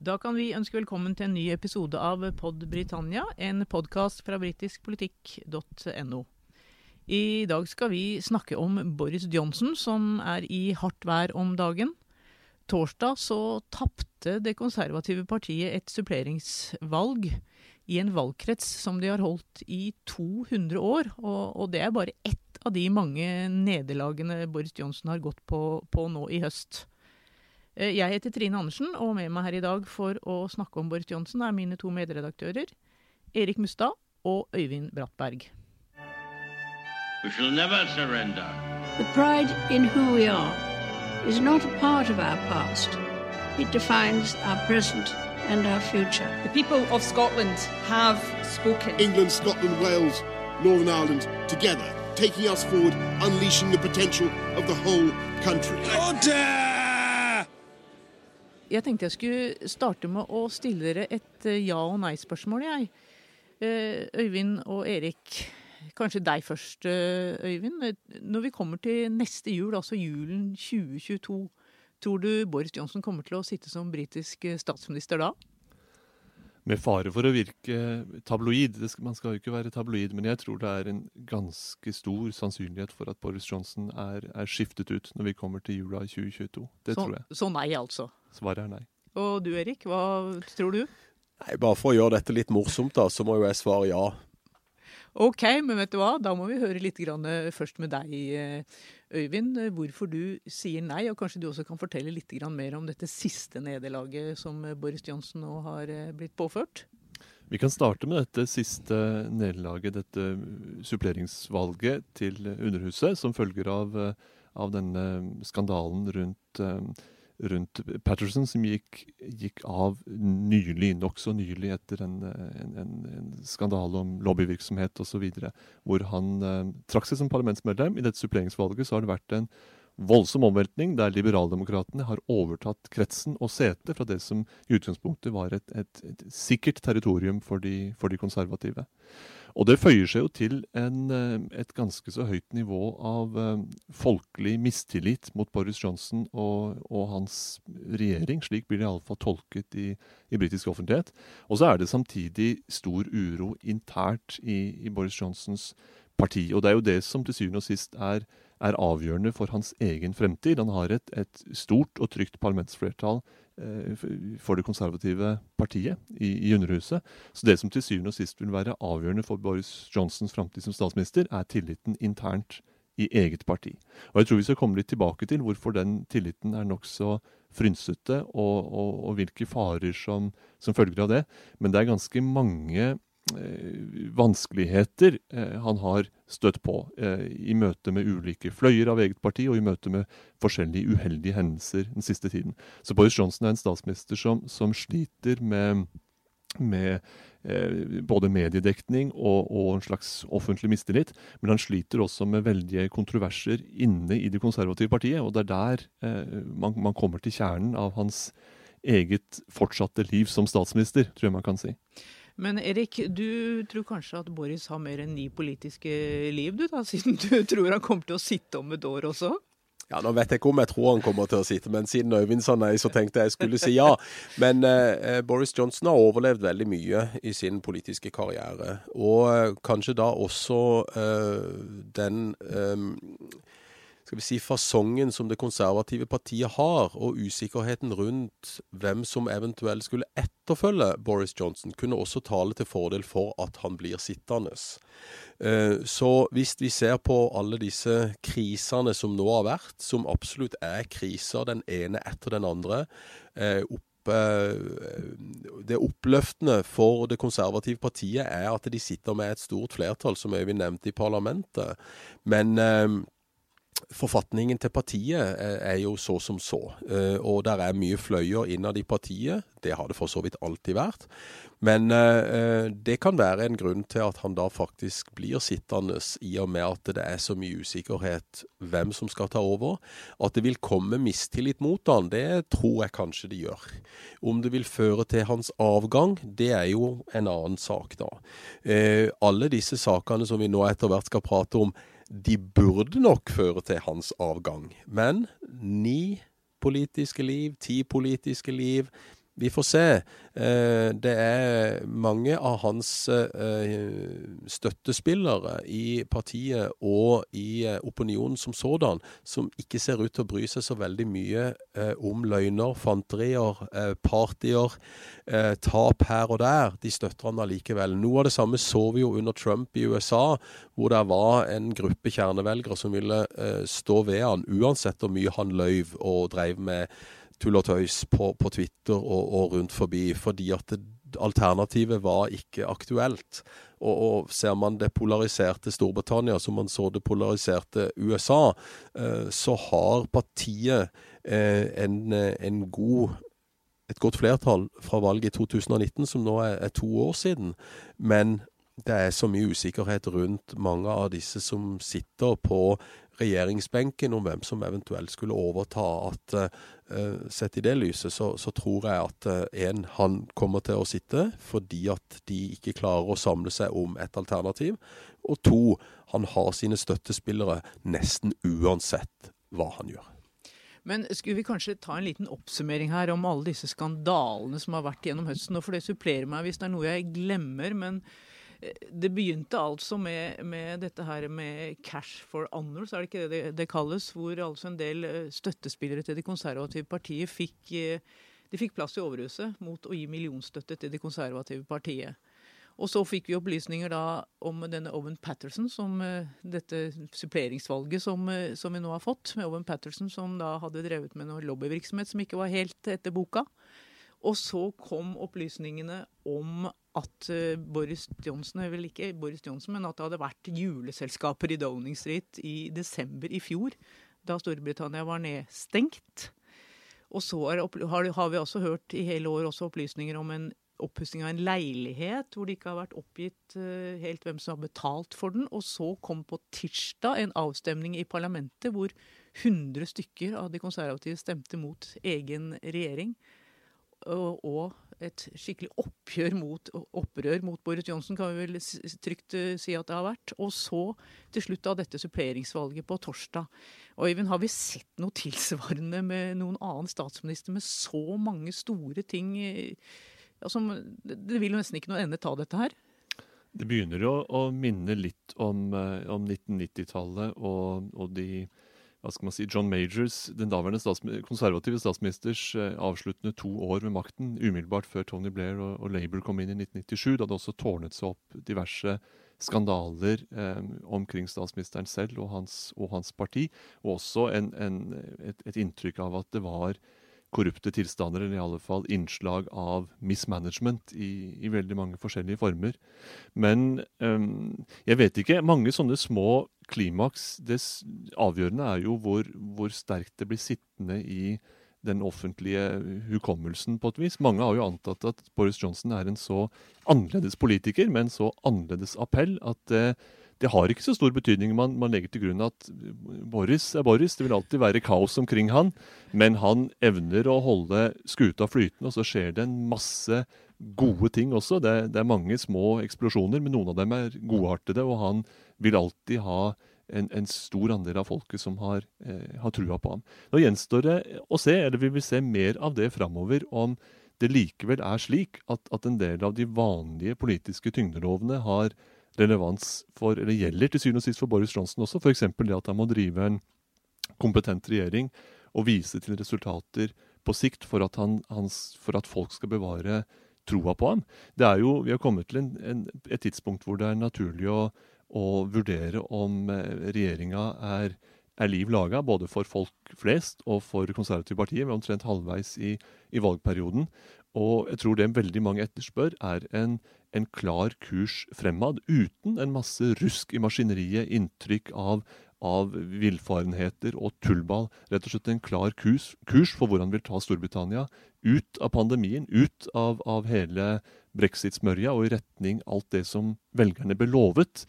Da kan vi ønske velkommen til en ny episode av Pod Britannia, en podkast fra britiskpolitikk.no. I dag skal vi snakke om Boris Johnson, som er i hardt vær om dagen. Torsdag så tapte det konservative partiet et suppleringsvalg i en valgkrets som de har holdt i 200 år. Og, og det er bare ett av de mange nederlagene Boris Johnson har gått på, på nå i høst. Eh, jeg heter Trine Andersen, og med meg her i dag for å snakke om Boris Johnson er mine to medredaktører Erik Mustad og Øyvind Brattberg. We shall never surrender. The pride in who we are is not a part of our past. It defines our present and our future. The people of Scotland have spoken. England, Scotland, Wales, Northern Ireland together, taking us forward, unleashing the potential of the whole country. Jeg tenkte jeg skulle starte med å stille dere et eh, ja- og nei-spørsmål, jeg. Eh, Øyvind og Erik, kanskje deg først, eh, Øyvind. Når vi kommer til neste jul, altså julen 2022, tror du Boris Johnson kommer til å sitte som britisk statsminister da? Med fare for å virke tabloid, skal, man skal jo ikke være tabloid, men jeg tror det er en ganske stor sannsynlighet for at Boris Johnson er, er skiftet ut når vi kommer til jula 2022. Det så, tror jeg. Så nei, altså? Svaret er nei. Og du Erik, hva tror du? Nei, Bare for å gjøre dette litt morsomt, da, så må jo jeg svare ja. Ok, men vet du hva? Da må vi høre litt grann først med deg, Øyvind. Hvorfor du sier nei, og kanskje du også kan fortelle litt mer om dette siste nederlaget som Boris Johnson nå har blitt påført? Vi kan starte med dette siste nederlaget, dette suppleringsvalget til Underhuset, som følger av, av denne skandalen rundt rundt Patterson, som gikk, gikk av nylig, nokså nylig etter en, en, en, en, skandale om lobbyvirksomhet osv., hvor han eh, trakk seg som parlamentsmedlem. I dette suppleringsvalget så har det vært en voldsom omveltning, der liberaldemokratene har overtatt kretsen og setet fra det som i utgangspunktet var et, et, et sikkert territorium for de, for de konservative. Og det føyer seg jo til en, eh, et ganske så høyt nivå av eh, folkelig mistillit mot Boris Johnson og, og hans regjering. Slik blir det iallfall tolket i, i britisk offentlighet. Og så er det samtidig stor uro internt i, i, Boris Johnsons parti. Og det er jo det som til syvende og sist er, er avgjørende for hans egen fremtid. Han har et, et stort og trygt parlamentsflertall Eh, for det konservative partiet i, i, Underhuset. Så det som til syvende og sist vil være avgjørende for Boris Johnsons framtid som statsminister, er tilliten internt i eget parti. Og jeg tror vi skal komme litt tilbake til hvorfor den tilliten er nokså frynsete, og, og, og, hvilke farer som, som følger av det. Men det er ganske mange vanskeligheter eh, han har støtt på eh, i møte med ulike fløyer av eget parti og i møte med forskjellige uheldige hendelser den siste tiden. Så Boris Johnson er en statsminister som, som sliter med, med eh, både mediedekning og, og, en slags offentlig mistillit. Men han sliter også med veldige kontroverser inne i det konservative partiet. Og det er der eh, man, man kommer til kjernen av hans eget fortsatte liv som statsminister, tror jeg man kan si. Men Erik, du tror kanskje at Boris har mer enn ni politiske liv, du da, siden du tror han kommer til å sitte om et år også? Ja, Nå vet jeg ikke om jeg tror han kommer til å sitte, men siden Øyvind sa nei, så tenkte jeg jeg skulle si ja. Men eh, Boris Johnson har overlevd veldig mye i sin politiske karriere. Og eh, kanskje da også eh, den eh, skal vi si, fasongen som det konservative partiet har, og usikkerheten rundt hvem som eventuelt skulle etterfølge Boris Johnson, kunne også tale til fordel for at han blir sittende. Eh, så hvis vi ser på alle disse krisene som nå har vært, som absolutt er kriser, den ene etter den andre, opp det oppløftende for det konservative partiet er at de sitter med et stort flertall, som Øyvind nevnte, i parlamentet. Men eh, Forfatningen til partiet er jo så som så, eh, og der er mye fløyer innad i partiet. Det har det for så vidt alltid vært. Men eh, det kan være en grunn til at han da faktisk blir sittende, i og med at det er så mye usikkerhet hvem som skal ta over. At det vil komme mistillit mot han, det tror jeg kanskje det gjør. Om det vil føre til hans avgang, det er jo en annen sak, da. Eh, alle disse sakene som vi nå etter hvert skal prate om, de burde nok føre til hans avgang. Men ni politiske liv, ti politiske liv, Vi får se. Eh, det er mange av hans eh, støttespillere i partiet og i eh, opinionen som sådan som ikke ser ut til å bry seg så veldig mye om løgner, fanterier, partier, tap her og der. De støtter han allikevel. Noe av det samme så vi jo under Trump i USA, hvor det var en gruppe kjernevelgere som ville stå ved han uansett hvor mye han løyv og dreiv med tull og tøys på, på Twitter og, og, rundt forbi, fordi at det, alternativet var ikke aktuelt. Og, og, ser man det polariserte Storbritannia som man så det polariserte USA, eh, så har partiet eh, en, en god et godt flertall fra valget i 2019, som nå er, er to år siden. Men det er så mye usikkerhet rundt mange av disse som sitter på regjeringsbenken om hvem som eventuelt skulle overta. at uh, Sett i det lyset så, så tror jeg at én, uh, han kommer til å sitte fordi at de ikke klarer å samle seg om et alternativ. Og to, han har sine støttespillere nesten uansett hva han gjør. Men skulle vi kanskje ta en liten oppsummering her om alle disse skandalene som har vært gjennom høsten? Og for det supplerer meg hvis det er noe jeg glemmer. men det begynte altså med, med, dette her med cash for så er det ikke det, det kalles. Hvor altså en del eh, støttespillere til Det konservative partiet fikk, eh, fikk plass i Overhuset mot å gi millionstøtte til Det konservative partiet. Og så fikk vi opplysninger da om denne Owen Patterson, som eh, dette suppleringsvalget som, som, vi nå har fått, med Owen Patterson som da hadde drevet med noe lobbyvirksomhet som ikke var helt etter boka. Og så kom opplysningene om at uh, Boris Johnson, vel ikke Boris Johnson, men at det hadde vært juleselskaper i Downing Street i desember i fjor, da Storbritannia var nedstengt. Og så er, har, vi også hørt i hele år også opplysninger om en oppussing av en leilighet hvor det ikke har vært oppgitt uh, helt hvem som har betalt for den. Og så kom på tirsdag en avstemning i parlamentet hvor 100 stykker av de konservative stemte mot egen regjering og et skikkelig oppgjør mot, opprør mot Boris Johnson, kan vi vel trygt eh, si at det har vært. Og så til slutt av dette suppleringsvalget på torsdag. Og Øyvind, har vi sett noe tilsvarende med noen annen statsminister med så mange store ting altså, Det vil jo nesten ikke noe ende ta dette her? Det begynner jo å minne litt om, eh, om 1990-tallet og, og de hva skal man si, John Majors, den daværende statsmi konservative statsministers eh, avsluttende to år ved makten, umiddelbart før Tony Blair og, og Labour kom inn i 1997. Da det også tårnet seg opp diverse skandaler eh, omkring statsministeren selv og hans, og hans parti. Og også en, en, et, et, inntrykk av at det var korrupte tilstander, eller i alle fall innslag av mismanagement i, i veldig mange forskjellige former. Men um, jeg vet ikke. Mange sånne små klimaks Det avgjørende er jo hvor, hvor sterkt det blir sittende i den offentlige hukommelsen, på et vis. Mange har jo antatt at Boris Johnson er en så annerledes politiker, med en så annerledes appell, at uh, det har ikke så stor betydning. Man, man, legger til grunn at Boris er Boris. Det vil alltid være kaos omkring han. Men han evner å holde skuta flytende, og så skjer det en masse gode ting også. Det, det er mange små eksplosjoner, men noen av dem er godartede. Og han vil alltid ha en, en stor andel av folket som har, eh, har trua på ham. Nå gjenstår det å se, eller vi vil se mer av det framover, om det likevel er slik at, at en del av de vanlige politiske tyngdelovene har relevans for, eller gjelder til syvende og sist for Boris Johnson også. F.eks. det at han må drive en kompetent regjering og vise til resultater på sikt for at, han, hans, for at folk skal bevare troa på ham. Det er jo, Vi har kommet til en, en, et tidspunkt hvor det er naturlig å, å vurdere om eh, regjeringa er, er liv laga, både for folk flest og for konservative partier. Vi er omtrent halvveis i, i valgperioden. Og jeg tror det veldig mange etterspør, er en, en klar kurs fremad, uten en masse rusk i maskineriet, inntrykk av, av villfarenheter og tullball. Rett og slett en klar kurs, kurs for hvordan vi vil ta Storbritannia ut av pandemien, ut av, av hele brexit-smørja og i retning alt det som velgerne ble lovet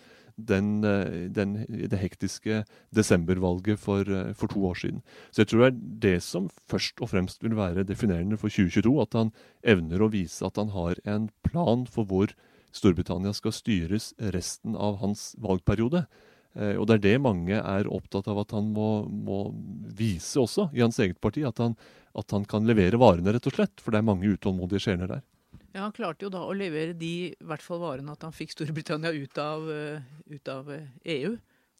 den, eh, den, det hektiske desembervalget for, eh, for, to år siden. Så jeg tror det er det som først og fremst vil være definerende for 2022. At han evner å vise at han har en plan for hvor Storbritannia skal styres resten av hans valgperiode. Eh, og det er det mange er opptatt av at han må, må vise også, i hans eget parti. At han, at han kan levere varene, rett og slett. For det er mange utålmodige sjeler der. Ja, Han klarte jo da å levere de i hvert fall varene at han fikk Storbritannia ut av, eh, ut av eh, EU.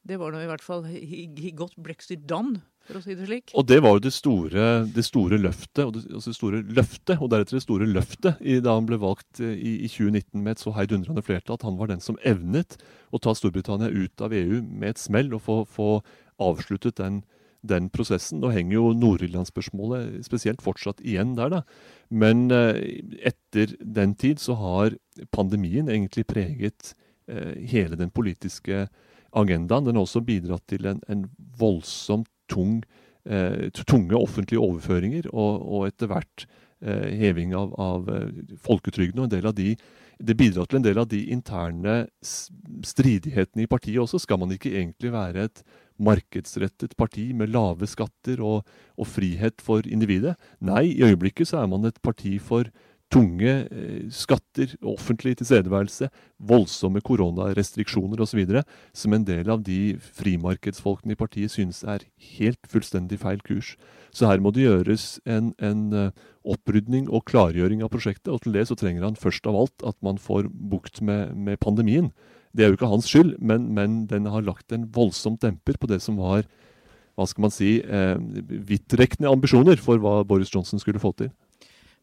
Det var nå i hvert fall he, he got Brexit done, for å si det slik. Og det var jo det store, det store løftet, og det, altså det store løftet, og deretter det store løftet i, da han ble valgt eh, i, i 2019 med et så heidundrende flertall, at han var den som evnet å ta Storbritannia ut av EU med et smell og få, få avsluttet den, den prosessen. Nå henger jo Nord-Irland-spørsmålet spesielt fortsatt igjen der, da. Men eh, etter den tid så har pandemien egentlig preget eh, hele den politiske agendaen. Den har også bidratt til en, en voldsomt tung, eh, tunge offentlige overføringer, og, og etter hvert heving av, av folketrygden. og en del av de det bidrar til en del av de interne stridighetene i partiet også. Skal man ikke egentlig være et markedsrettet parti med lave skatter og, og frihet for individet? Nei, i øyeblikket så er man et parti for tunge eh, skatter, offentlig tilstedeværelse, voldsomme koronarestriksjoner osv. som en del av de frimarkedsfolkene i partiet synes er helt fullstendig feil kurs. Så her må det gjøres en, en eh, opprydning og klargjøring av prosjektet. Og til det så trenger han først av alt at man får bukt med, med pandemien. Det er jo ikke hans skyld, men, men den har lagt en voldsom demper på det som var hva skal man si, eh, vidtrekkende ambisjoner for hva Boris Johnson skulle få til.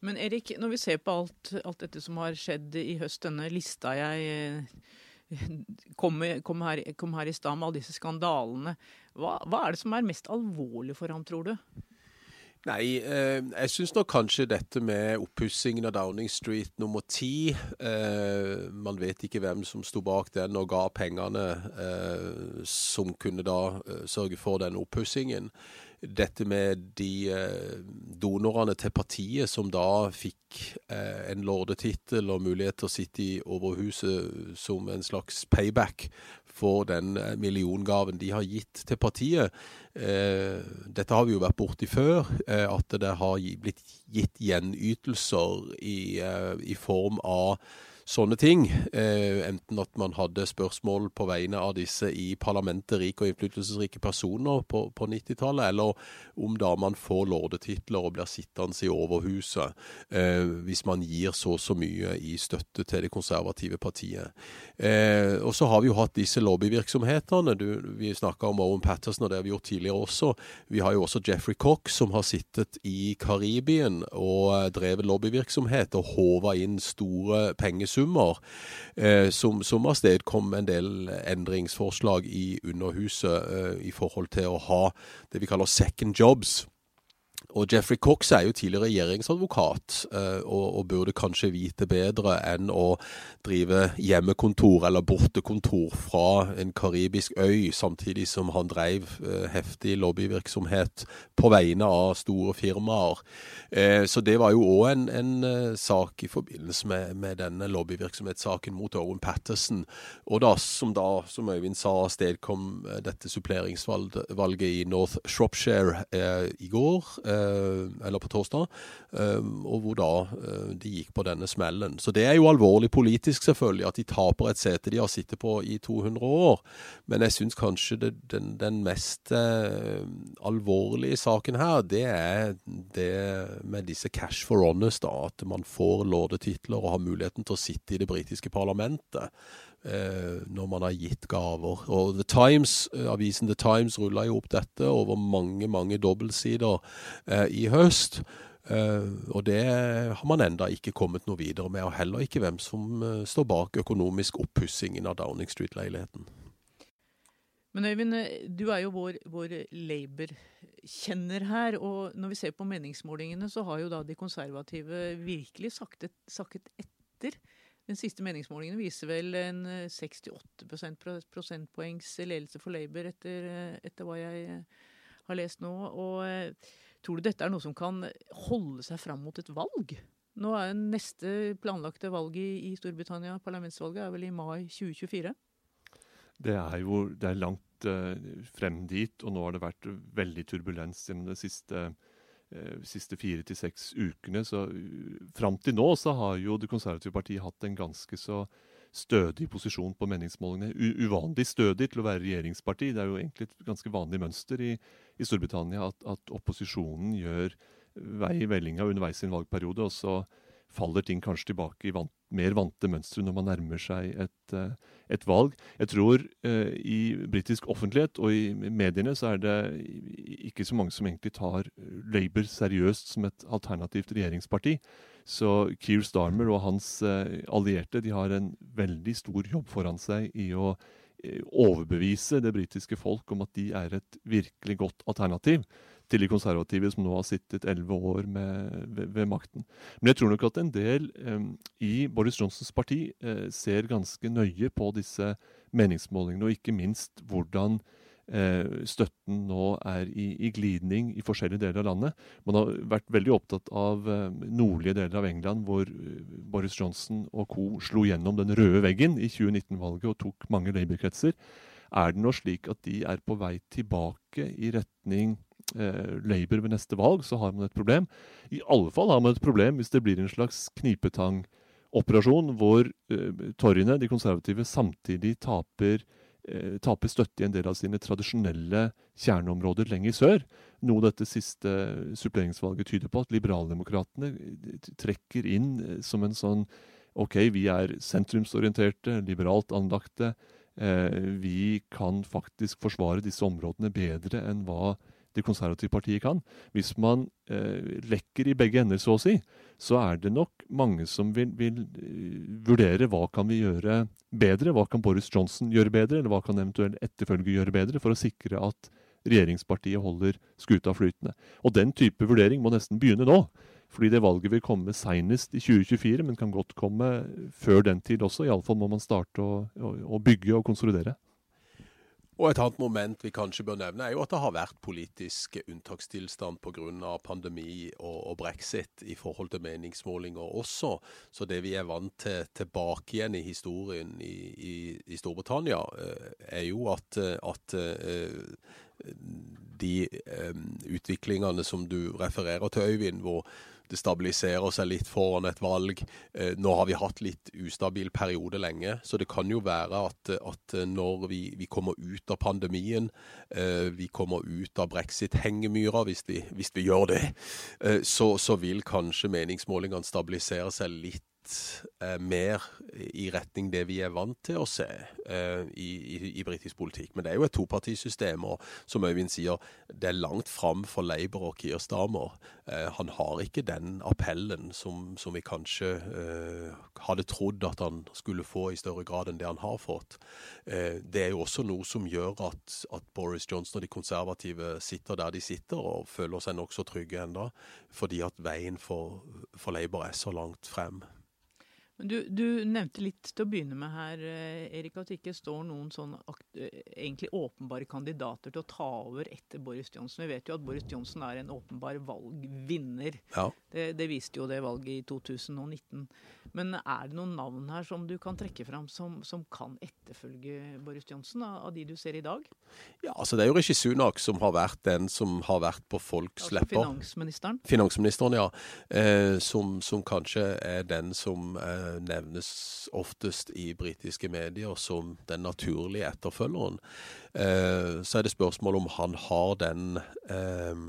Men Erik, når vi ser på alt, alt dette som har skjedd i høst, denne lista jeg eh, kom, kom, her, kom her i stad med alle disse skandalene, hva, hva er det som er mest alvorlig for ham, tror du? Nei, eh, jeg syns nok kanskje dette med oppussingen av Downing Street nummer ti eh, Man vet ikke hvem som sto bak den og ga pengene eh, som kunne da eh, sørge for den oppussingen. Dette med de eh, donorene til partiet som da fikk eh, en lordetittel og mulighet til å sitte i Overhuset som en slags payback for den eh, milliongaven de har gitt til partiet. Dette har vi jo vært borti før, at det har blitt gitt gjenytelser i, i form av sånne ting. Eh, enten at man hadde spørsmål på vegne av disse i parlamentet, rike og innflytelsesrike personer på, på 90-tallet, eller om da man får lordetitler og blir sittende i Overhuset eh, hvis man gir så og så mye i støtte til det konservative partiet. Eh, og så har vi jo hatt disse lobbyvirksomhetene. Du, vi snakka om Owen Patterson, og det har vi gjort tidligere også. Vi har jo også Jeffrey Cox, som har sittet i Karibien og drevet lobbyvirksomhet og håva inn store pengesummer, eh, som, som avstedkom en del endringsforslag i Underhuset eh, i forhold til å ha det vi kaller second jobs. Og Jeffrey Cox er jo tidligere regjeringsadvokat, eh, og, og burde kanskje vite bedre enn å drive hjemmekontor eller bortekontor fra en karibisk øy, samtidig som han drev eh, heftig lobbyvirksomhet på vegne av store firmaer. Eh, Så det var jo òg en, en sak i forbindelse med, med denne lobbyvirksomhetssaken mot Owen Patterson, og da, som da, som Øyvind sa, avstedkom dette suppleringsvalget i North Shropshire eh, i går, eller på torsdag, eh, og hvor da eh, de gikk på denne smellen. Så det er jo alvorlig politisk, selvfølgelig, at de taper et sete de har sittet på i 200 år. Men jeg syns kanskje det, den, den mest eh, alvorlige saken her, det er det med disse cash for honest, da, at man får lordetitler og har muligheten til å sitte i det britiske parlamentet. Eh, når man har gitt gaver. Og The Times, eh, avisen The Times rulla jo opp dette over mange, mange dobbeltsider eh, i høst. Og det har man enda ikke kommet noe videre med, og heller ikke hvem som står bak økonomisk oppussingen av Downing Street-leiligheten. Men Øyvind, du er jo vår, vår Labour-kjenner her. Og når vi ser på meningsmålingene, så har jo da de konservative virkelig saktet, sakket etter. Den siste meningsmålingen viser vel en eh, 68 prosentpoengs ledelse for Labour, etter, eh, etter hva jeg eh, har lest nå. Og eh, tror du dette er noe som kan holde seg fram mot et valg? Nå er neste planlagte valg i, i Storbritannia, parlamentsvalget, er vel i mai 2024? Det er jo det er langt eh, frem dit, og nå har det vært veldig turbulens gjennom det siste, eh, siste fire til seks ukene. Så uh, fram til nå så har jo Det konservative partiet hatt en ganske så stødig posisjon på meningsmålingene. U uvanlig stødig til å være regjeringsparti. Det er jo egentlig et ganske vanlig mønster i, i Storbritannia at, at opposisjonen gjør vei i vellinga underveis i en valgperiode, og så faller ting kanskje tilbake i vant, mer vante mønstre når man nærmer seg et, eh, et valg. Jeg tror eh, i britisk offentlighet og i mediene så er det ikke så mange som egentlig tar Labour seriøst som et alternativt regjeringsparti. Så Keir Starmer og hans eh, allierte de har en veldig stor jobb foran seg i å eh, overbevise det britiske folk om at de er et virkelig godt alternativ til de konservative som nå har sittet elleve år med, ved, ved, makten. Men jeg tror nok at en del eh, i Boris Johnsons parti eh, ser ganske nøye på disse meningsmålingene, og ikke minst hvordan eh, støtten nå er i, i, glidning i forskjellige deler av landet. Man har vært veldig opptatt av nordlige deler av England, hvor eh, Boris Johnson og co. slo gjennom den røde veggen i 2019-valget og tok mange Labour-kretser. Er det nå slik at de er på vei tilbake i retning Labour ved neste valg, så har man et problem. I alle fall har man et problem hvis det blir en slags knipetangoperasjon hvor eh, torgene, de konservative, samtidig taper, eh, taper støtte i en del av sine tradisjonelle kjerneområder lenger sør. Noe dette siste suppleringsvalget tyder på, at liberaldemokratene eh, trekker inn eh, som en sånn OK, vi er sentrumsorienterte, liberalt anlagte. Eh, vi kan faktisk forsvare disse områdene bedre enn hva det konservative partiet kan. Hvis man eh, lekker i begge ender, så å si, så er det nok mange som vil, vil uh, vurdere hva kan vi gjøre bedre. Hva kan Boris Johnson gjøre bedre, eller hva kan eventuelt etterfølge gjøre bedre, for å sikre at regjeringspartiet holder skuta flytende. Og den type vurdering må nesten begynne nå. Fordi det valget vil komme seinest i 2024, men kan godt komme før den tid også. Iallfall må man starte å, å, å bygge og konsolidere. Og Et annet moment vi kanskje bør nevne, er jo at det har vært politisk unntakstilstand pga. pandemi og, og, brexit i forhold til meningsmålinger også. Så det vi er vant til tilbake igjen i historien i, i, i Storbritannia, eh, er jo at, at eh, de utviklingene som du refererer til, Øyvind, hvor det stabiliserer seg litt foran et valg. Eh, nå har vi hatt litt ustabil periode lenge, så det kan jo være at, at når vi, vi, kommer ut av pandemien, eh, vi kommer ut av brexit-hengemyra, hvis, hvis, vi gjør det, eh, så, så vil kanskje meningsmålingene stabilisere seg litt eh, mer i retning det vi er vant til å se eh, i, i, i britisk politikk. Men det er jo et topartisystem, og som Øyvind sier, det er langt fram for Labour og Keir Starmer. Eh, han har ikke den appellen som, som vi kanskje eh, hadde trodd at han skulle få i større grad enn det han har fått. Eh, det er jo også noe som gjør at, at, Boris Johnson og de konservative sitter der de sitter og føler seg nokså trygge enda, fordi at veien for, for Labour er så langt frem. Du, du, nevnte litt til å begynne med her, eh, Erik, at det ikke står noen sånn egentlig åpenbare kandidater til å ta over etter Boris Johnson. Vi vet jo at Boris Johnson er en åpenbar valgvinner. Ja. Det, det, viste jo det valget i 2019. Men er det noen navn her som du kan trekke fram som, som kan etterfølge Boris Johnson, av, av, de du ser i dag? Ja, altså Det er jo Rishi Sunak som har vært den som har vært på folks altså, lepper. Finansministeren? Finansministeren, ja. Eh, som, som, kanskje er den som eh, nevnes oftest i britiske medier som den naturlige etterfølgeren. Eh, så er det spørsmål om han har den eh,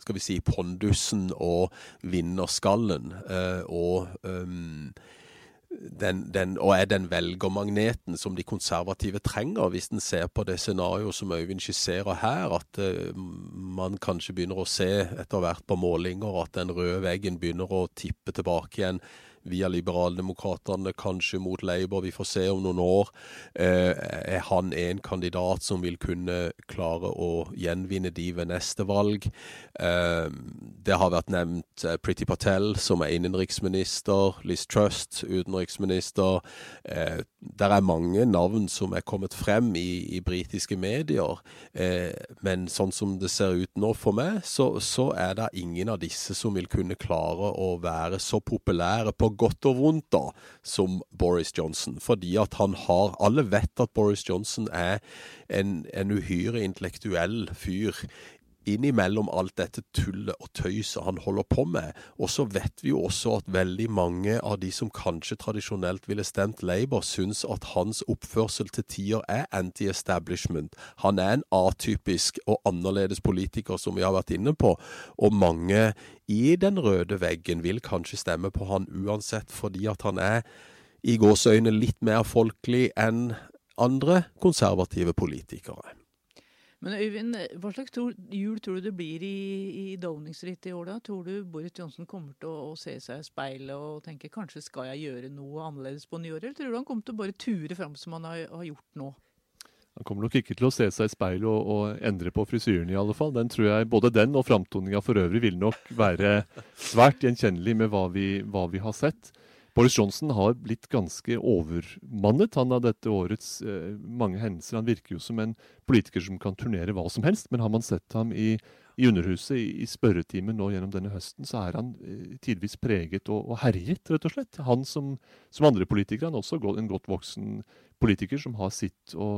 skal vi si, pondusen og vinnerskallen. Eh, og den, den, og er den velgermagneten som de konservative trenger, hvis en ser på det scenarioet som Øyvind skisserer her, at uh, man kanskje begynner å se etter hvert på målinger at den røde veggen begynner å tippe tilbake igjen via Liberaldemokratene, kanskje mot Labour. Vi får se om noen år. Eh, er han en kandidat som vil kunne klare å gjenvinne de ved neste valg? Eh, det har vært nevnt eh, Pretty Patel, som er innenriksminister. Liz Trust, utenriksminister. Det er mange navn som er kommet frem i, i britiske medier. Men sånn som det ser ut nå for meg, så, så er det ingen av disse som vil kunne klare å være så populære på godt og vondt, da, som Boris Johnson. Fordi at han har Alle vet at Boris Johnson er en, en uhyre intellektuell fyr innimellom alt dette tullet og tøyset han holder på med. Og så vet vi jo også at veldig mange av de som kanskje tradisjonelt ville stemt Labour, syns at hans oppførsel til tider er anti-establishment. Han er en atypisk og annerledes politiker, som vi har vært inne på. Og mange i den røde veggen vil kanskje stemme på han uansett, fordi at han er i gåseøyne litt mer folkelig enn andre konservative politikere. Men Øyvind, hva slags jul tror du det blir i, i Downing Street i år, da? Tror du Boris Johnson kommer til å, å se seg i speilet og tenke kanskje skal jeg gjøre noe annerledes på nyåret, eller tror du han kommer til å bare ture fram som han har, har, gjort nå? Han kommer nok ikke til å se seg i speilet og, og, endre på frisyren, i alle fall. Den tror jeg, Både den og framtoninga for øvrig vil nok være svært gjenkjennelig med hva vi, hva vi har sett. Boris Johnson har blitt ganske overmannet han har dette årets eh, mange hendelser. Han virker jo som en politiker som kan turnere hva som helst, men har man sett ham i, i Underhuset, i, i, spørretimen nå gjennom denne høsten, så er han eh, tidvis preget og, og, herjet, rett og slett. Han som, som andre politikere, han er også en godt voksen politiker som har sitt å,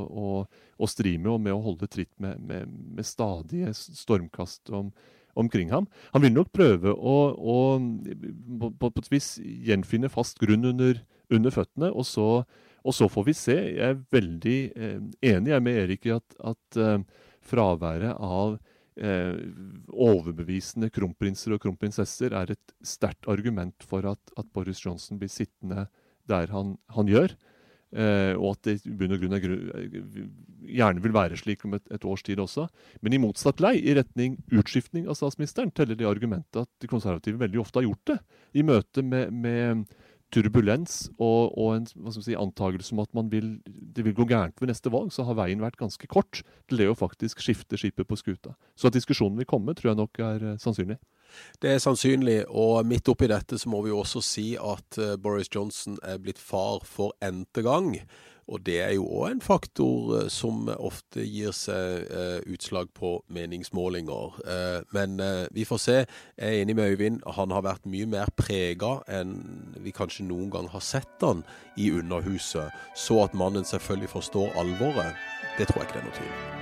å, stri med, og med å holde tritt med, med, med stadige stormkast om omkring ham. Han vil nok prøve å, å på, på, et vis gjenfinne fast grunn under, under føttene, og så, og så, får vi se. Jeg er veldig eh, enig med Erik i at, at eh, fraværet av eh, overbevisende kronprinser og kronprinsesser er et sterkt argument for at, at, Boris Johnson blir sittende der han, han gjør. Eh, og at det i bunn og grunn er, gjerne vil være slik om et, et, års tid også. Men i motsatt lei, i retning utskiftning av statsministeren, teller det argumentet at de konservative veldig ofte har gjort det. I møte med, med turbulens og, og en si, antakelse om at vil, det vil gå gærent ved neste valg, så har veien vært ganske kort til det å faktisk skifte skipet på skuta. Så at diskusjonen vil komme, tror jeg nok er uh, sannsynlig. Det er sannsynlig, og midt oppi dette så må vi jo også si at uh, Boris Johnson er blitt far for n-te gang. Og det er jo òg en faktor eh, som ofte gir seg uh, utslag på meningsmålinger. Men vi får se. Jeg er enig med Øyvind. Han har vært mye mer prega enn vi kanskje noen gang har sett han i Underhuset. Så at mannen selvfølgelig forstår alvoret, det tror jeg ikke det er noe tvil om.